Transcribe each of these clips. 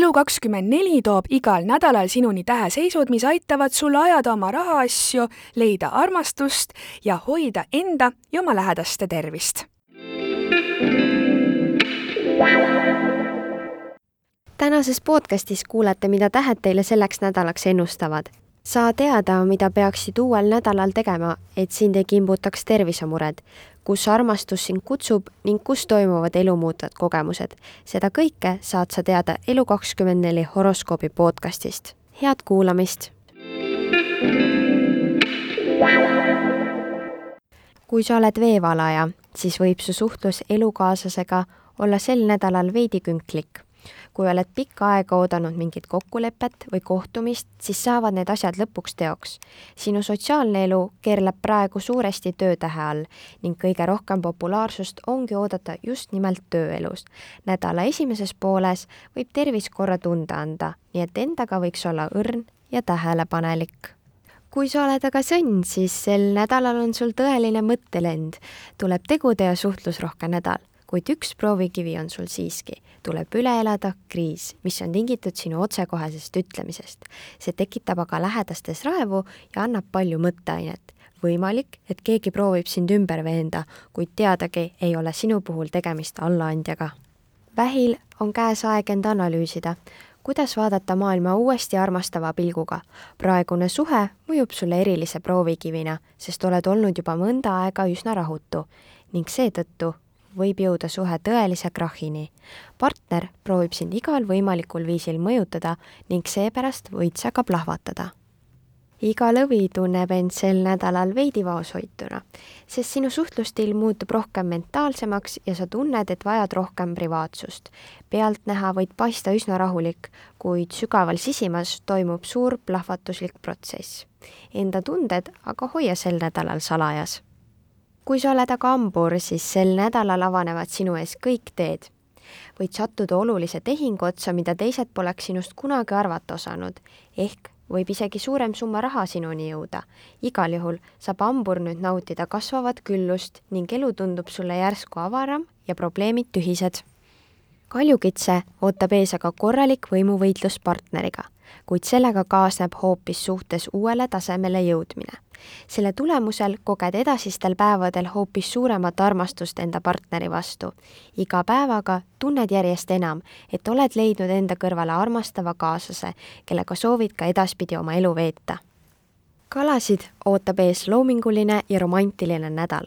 Elu24 toob igal nädalal sinuni täheseisud, mis aitavad sul ajada oma rahaasju, leida armastust ja hoida enda ja oma lähedaste tervist. tänases podcastis kuulete, mida tähed teile selleks nädalaks ennustavad. Saa teada, mida peaksid uuel nädalal tegema, et sind ei kimbutaks tervisemured kus armastus sind kutsub ning kus toimuvad elumuutvad kogemused. seda kõike saad sa teada Elu24 horoskoobi podcastist. head kuulamist! kui sa oled veevalaja, siis võib su suhtlus elukaaslasega olla sel nädalal veidi künklik kui oled pikka aega oodanud mingit kokkulepet või kohtumist, siis saavad need asjad lõpuks teoks. sinu sotsiaalne elu keerleb praegu suuresti töötähe all ning kõige rohkem populaarsust ongi oodata just nimelt tööelus. nädala esimeses pooles võib tervis korra tunda anda, nii et endaga võiks olla õrn ja tähelepanelik kui sa oled aga sõnn, siis sel nädalal on sul tõeline mõttelend. tuleb tegude ja suhtlusrohke nädal kuid üks proovikivi on sul siiski. tuleb üle elada kriis, mis on tingitud sinu otsekohesest ütlemisest. see tekitab aga lähedastes raevu ja annab palju mõtteainet. võimalik, et keegi proovib sind ümber veenda, kuid teadagi ei ole sinu puhul tegemist allaandjaga. vähil on käes aeg end analüüsida kuidas vaadata maailma uuesti armastava pilguga. praegune suhe mõjub sulle erilise proovikivina, sest oled olnud juba mõnda aega üsna rahutu ning seetõttu võib jõuda suhe tõelise krahhini. partner proovib sind igal võimalikul viisil mõjutada ning seepärast võid sa ka plahvatada. iga lõvi tunneb end sel nädalal veidi vaoshoituna, sest sinu suhtlusstiil muutub rohkem mentaalsemaks ja sa tunned, et vajad rohkem privaatsust. pealtnäha võid paista üsna rahulik, kuid sügaval sisimas toimub suur plahvatuslik protsess. Enda tunded aga hoia sel nädalal salajas kui sa oled aga hambur, siis sel nädalal avanevad sinu ees kõik teed. võid sattuda olulise tehingu otsa, mida teised poleks sinust kunagi arvata osanud, ehk võib isegi suurem summa raha sinuni jõuda. igal juhul saab hambur nüüd nautida kasvavat küllust ning elu tundub sulle järsku avaram ja probleemid tühised. kaljukitse ootab ees aga korralik võimuvõitlus partneriga, kuid sellega kaasneb hoopis suhtes uuele tasemele jõudmine selle tulemusel koged edasistel päevadel hoopis suuremat armastust enda partneri vastu. iga päevaga tunned järjest enam, et oled leidnud enda kõrvale armastava kaaslase, kellega soovid ka edaspidi oma elu veeta kalasid ootab ees loominguline ja romantiline nädal,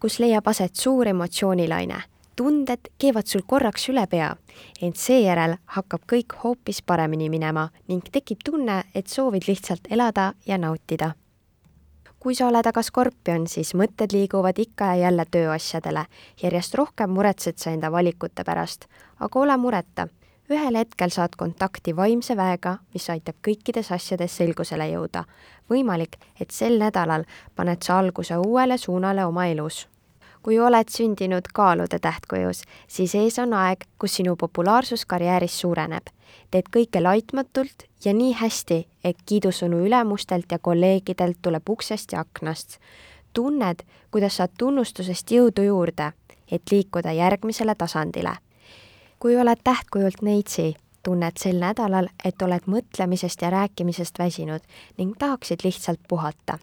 kus leiab aset suur emotsioonilaine. Tunded keevad sul korraks üle pea, ent seejärel hakkab kõik hoopis paremini minema ning tekib tunne, et soovid lihtsalt elada ja nautida kui sa oled aga skorpion, siis mõtted liiguvad ikka ja jälle tööasjadele. järjest rohkem muretsed sa enda valikute pärast, aga ole mureta. ühel hetkel saad kontakti vaimse väega, mis aitab kõikides asjades selgusele jõuda. võimalik, et sel nädalal paned sa alguse uuele suunale oma elus kui oled sündinud kaalude tähtkujus, siis ees on aeg, kus sinu populaarsus karjääris suureneb. teed kõike laitmatult ja nii hästi, et kiidusõnu ülemustelt ja kolleegidelt tuleb uksest ja aknast. tunned, kuidas saad tunnustusest jõudu juurde, et liikuda järgmisele tasandile. kui oled tähtkujult neitsi, tunned sel nädalal, et oled mõtlemisest ja rääkimisest väsinud ning tahaksid lihtsalt puhata.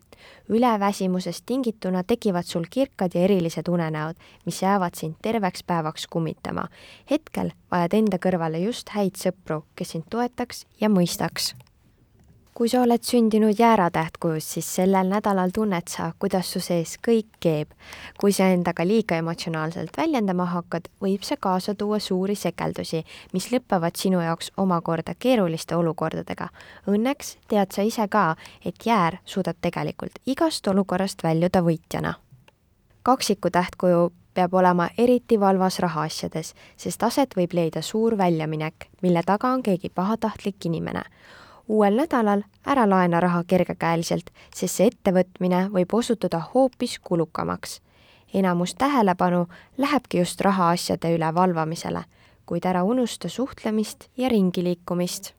Üleväsimusest tingituna tekivad sul kirkad ja erilised unenäod, mis jäävad sind terveks päevaks kummitama. hetkel vajad enda kõrvale just häid sõpru, kes sind toetaks ja mõistaks kui sa oled sündinud jääratähtkujus, siis sellel nädalal tunned sa, kuidas su sees kõik keeb. kui sa endaga liiga emotsionaalselt väljendama hakkad, võib see kaasa tuua suuri sekeldusi, mis lõpevad sinu jaoks omakorda keeruliste olukordadega. Õnneks tead sa ise ka, et jäär suudab tegelikult igast olukorrast väljuda võitjana. kaksiku tähtkuju peab olema eriti valvas rahaasjades, sest aset võib leida suur väljaminek, mille taga on keegi pahatahtlik inimene uuel nädalal ära laena raha kergekäeliselt, sest see ettevõtmine võib osutuda hoopis kulukamaks. enamus tähelepanu lähebki just rahaasjade üle valvamisele, kuid ära unusta suhtlemist ja ringi liikumist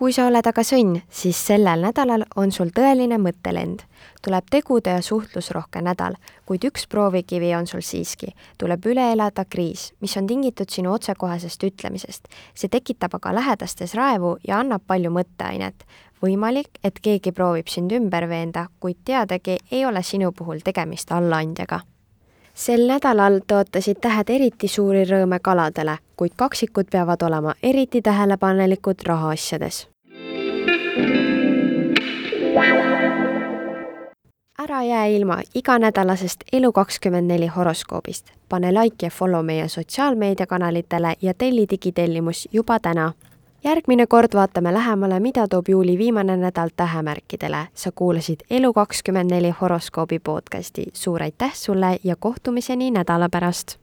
kui sa oled aga sõnn, siis sellel nädalal on sul tõeline mõttelend. tuleb tegude ja suhtlusrohke nädal, kuid üks proovikivi on sul siiski. tuleb üle elada kriis, mis on tingitud sinu otsekohesest ütlemisest. see tekitab aga lähedastes raevu ja annab palju mõtteainet. võimalik, et keegi proovib sind ümber veenda, kuid teadagi, ei ole sinu puhul tegemist allaandjaga sel nädalal tõotasid tähed eriti suuri rõõme kaladele, kuid kaksikud peavad olema eriti tähelepanelikud rahaasjades. ära jää ilma iganädalasest Elu24 horoskoobist. pane like ja follow meie sotsiaalmeediakanalitele ja telli digitellimus juba täna järgmine kord vaatame lähemale, mida toob juuli viimane nädal tähemärkidele. sa kuulasid Elu24 horoskoobi podcasti. suur aitäh sulle ja kohtumiseni nädala pärast!